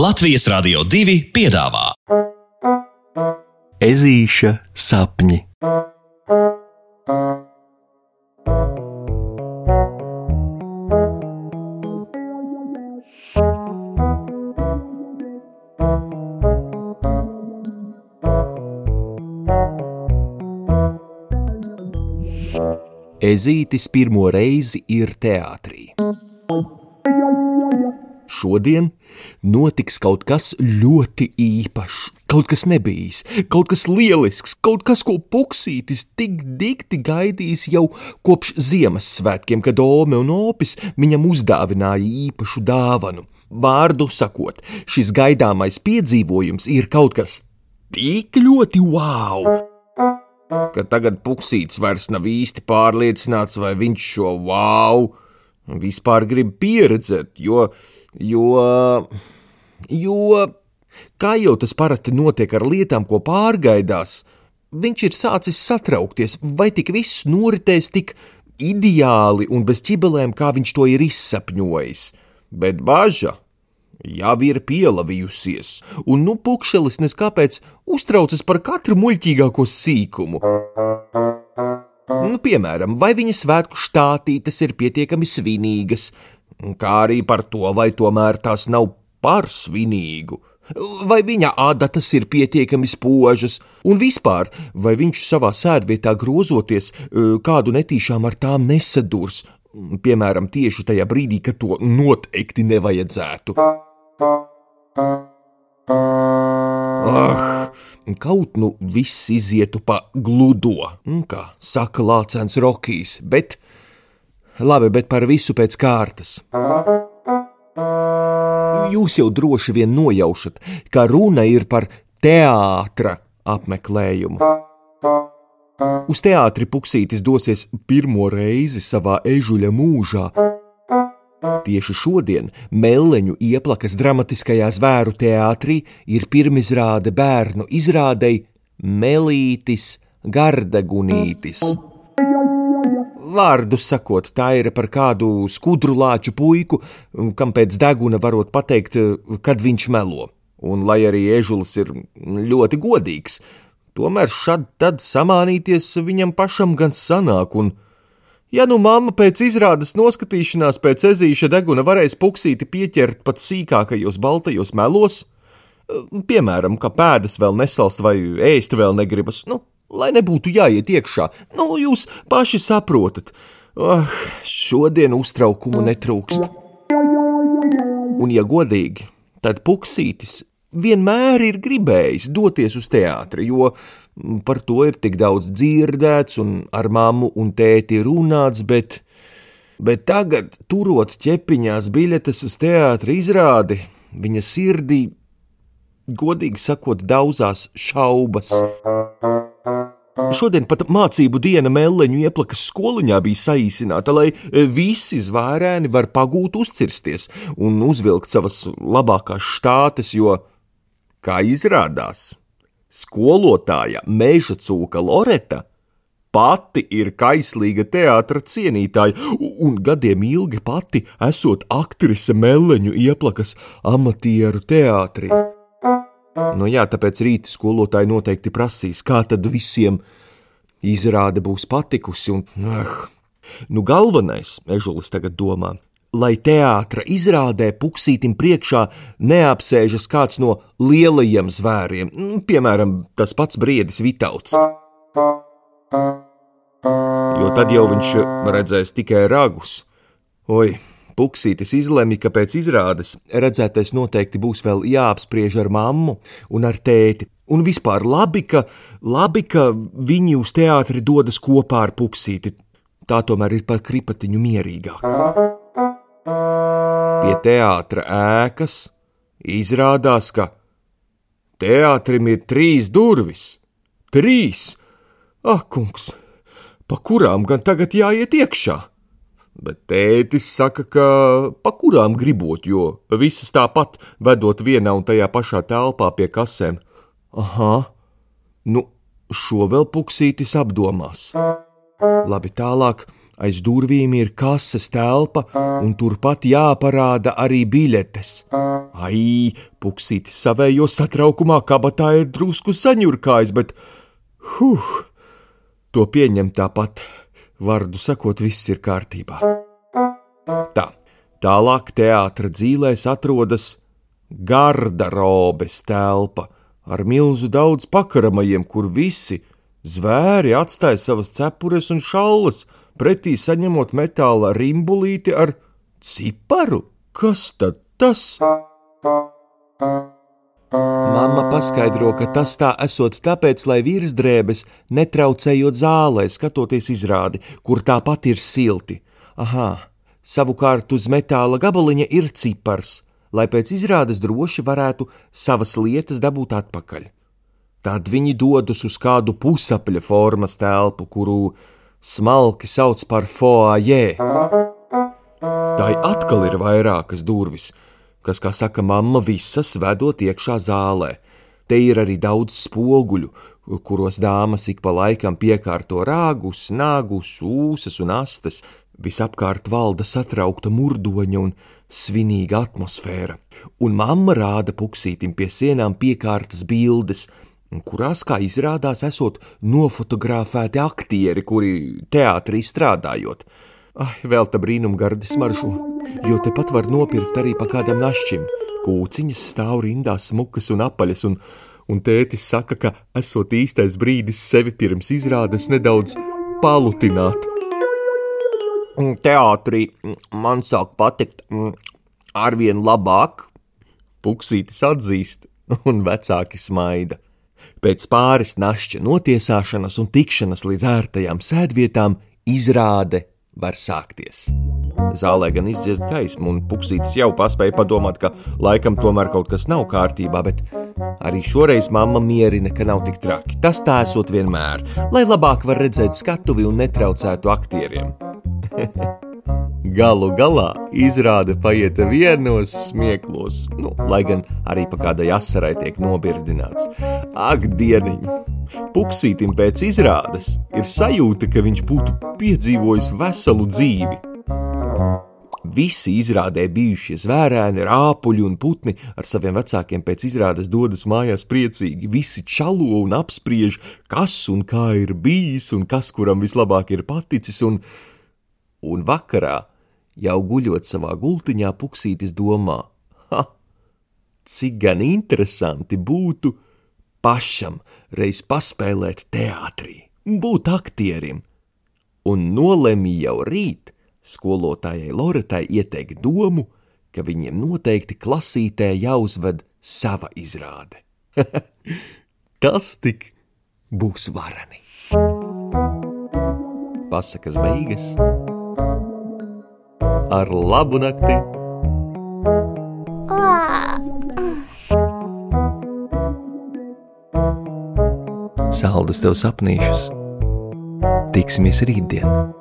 Latvijas Rādio 2 piedāvā Ezīša sapņi. Ezītis pirmo reizi ir teātrī. Šodien notiks kaut kas ļoti īpašs, kaut kas nebijis, kaut kas lielisks, kaut kas, ko puksītis tik dikti gaidījis jau kopš Ziemassvētkiem, kad Ome un Opis viņam uzdāvināja īpašu dāvanu. Vārdu sakot, šis gaidāmais piedzīvojums ir kaut kas tik ļoti wow! Ka tagad puksītis vairs nav īsti pārliecināts, vai viņš šo wow vispār grib pieredzēt, jo, jo, jo, kā jau tas parasti notiek ar lietām, ko pārgaidās, viņš ir sācis satraukties, vai tik viss noritēs tik ideāli un bez ķibelēm, kā viņš to ir izsapņojis. Bet bažas jau ir pielavījusies, un nu pukšelis neskāpēc uztraucas par katru muļķīgāko sīkumu. Nu, piemēram, vai viņa svētku štātītes ir pietiekami svinīgas, kā arī par to, vai tomēr tās nav par svinīgu. Vai viņa adatas ir pietiekami spožas, un vispār, vai viņš savā sēdvietā grozoties, kādu netīšām ar tām nesadurs, piemēram, tieši tajā brīdī, kad to noteikti nevajadzētu. Ah, kaut nu viss izietu pa gludo, kā saka Lācēns Rokijs, bet labi, bet par visu pēc kārtas. Jūs jau droši vien nojaušat, ka runa ir par teātra apmeklējumu. Uz teātri Puksītis dosies pirmo reizi savā ežuļa mūžā, Tieši šodien Meleņu ieplakas dramatiskajā zvēru teātrī ir pirmizrāde bērnu izrādei Melītis Gardagunītis. Vārdu sakot, tā ir par kādu skudru lāču puiku, kam pēc deguna varot pateikt, kad viņš melo. Un, lai arī ežulis ir ļoti godīgs, tomēr šad tad samānīties viņam pašam gan sanāk, un Ja nu mamma pēc izrādes noskatīšanās pēc ezīša deguna varēs puksīti pieķert pat sīkākajos baltajos melos, piemēram, ka pēdas vēl nesalst vai ēst vēl negribas, nu, lai nebūtu jāiet iekšā, nu, jūs paši saprotat. Oh, šodien uztraukumu netrūkst. Un, ja godīgi, tad puksītis vienmēr ir gribējis doties uz teātri, jo par to ir tik daudz dzirdēts un ar mammu un tēti runāts, bet, bet tagad, turot ķepiņās biļetes uz teātra izrādi, viņa sirdī, godīgi sakot, daudzās šaubas. Šodien pat mācību diena Mēleņu ieplakas skoliņā bija saīsināta, lai visi zvērēni var pagūt uzcirsties un uzvilkt savas labākās štātes, jo, kā izrādās, Skolotāja Meža cūka Loreta pati ir kaislīga teātras cienītāja, un gadiem ilgi pati esot aktrise Meleņu ieplakas amatieru teātrī. Nu jā, tāpēc rīta skolotāji noteikti prasīs, kā tad visiem izrāde būs patikusi, un, ah, nu galvenais, Ežulis tagad domā, lai teātra izrādē puksītim priekšā neapsēžas kāds no lielajiem zvēriem, nu, piemēram, tas pats briedis Vitauts. Jo tad jau viņš redzēs tikai ragus. Oi, Puksītis izlemj, ka pēc izrādes redzētais noteikti būs vēl jāapspriež ar mammu un ar tēti. Un vispār labi, ka, labi, ka viņi uz teātri dodas kopā ar Puksīti. Tā tomēr ir par kripatiņu mierīgāk. Pie teātra ēkas izrādās, ka teātrim ir trīs durvis. Trīs! Ak, kungs, pa kurām gan tagad jāiet iekšā? Bet tētis saka, ka pa kurām gribot, jo visas tāpat vedot vienā un tajā pašā telpā pie kasēm. Aha, nu, šo vēl puksītis apdomās. Labi, tālāk Aiz durvīm ir kases telpa, un turpat jāparāda arī biļetes. Ai, puksītis savējo satraukumā kabatā ir drusku saņurkājis, bet, huh, to pieņem tāpat. Vārdu sakot, viss ir kārtībā. Tā, tālāk teātra dzīvēs atrodas garderobes telpa ar milzu daudz pakaramajiem, kur visi zvēri atstāja savas cepures un šallas, pretī saņemot metāla rimbulīti ar ciparu. Kas tad tas? Mama paskaidro, ka tas tā esot tāpēc, lai virsdrēbes netraucējot zālē, skatoties izrādi, kur tāpat ir silti. Aha, savukārt uz metāla gabaliņa ir cipars, lai pēc izrādes droši varētu savas lietas dabūt atpakaļ. Tad viņi dodas uz kādu pusapļa formas telpu, kuru smalki sauc par foajē. Tai atkal ir vairākas durvis, kas, kā saka mamma, visas vedot iekšā zālē. Te ir arī daudz spoguļu, kuros dāmas ik pa laikam piekārto rāgus, nāgus, ūsas un astes. Visapkārt valda satraukta murdoņa un svinīga atmosfēra, un mamma rāda puksītim pie sienām piekārtas bildes, kurās, kā izrādās, esot nofotografēti aktieri, kuri teātrī strādājot. Ai, vēl tā brīnumgardi smaržo, jo tepat var nopirkt arī pa kādam našķim. Kūciņas stāv rindā smukas un apaļas, un, un tētis saka, ka esot īstais brīdis sevi pirms izrādes nedaudz palutināt. Teātrī man sāk patikt arvien labāk, puksītis atzīst, un vecāki smaida. Pēc pāris našķa notiesāšanas un tikšanas līdz ērtajām sēdvietām izrāde var sākties. Zālē gan izdziest gaismu, un puksītis jau paspēja padomāt, ka laikam tomēr kaut kas nav kārtībā, bet arī šoreiz mamma mierina, ka nav tik traki. Tas tā esot vienmēr, lai labāk var redzēt skatuvi un netraucētu aktieriem. Galu galā izrāde paiet vienos smieklos, nu, lai gan arī pa kādai asarai tiek nobirdināts. Ak, dieniņ! Puksītim pēc izrādes ir sajūta, ka viņš būtu piedzīvojis veselu dzīvi. Visi izrādē bijušie zvērēni, rāpuļi un putni ar saviem vecākiem pēc izrādes dodas mājās priecīgi. Visi čalo un apspriež, kas un kā ir bijis un kas kuram vislabāk ir paticis. Un, un vakarā, jau guļot savā gultiņā, puksītis domā: ha, cik gan interesanti būtu pašam reiz paspēlēt teātrī, būt aktierim, un nolemj jau rīt skolotājai Loretai ieteikt domu, ka viņiem noteikti klasītē jāuzved sava izrāde. Tas tik būs varani. Pasakas beigas ar labu nakti! Saldus tev sapnīšus! Tiksimies rītdien!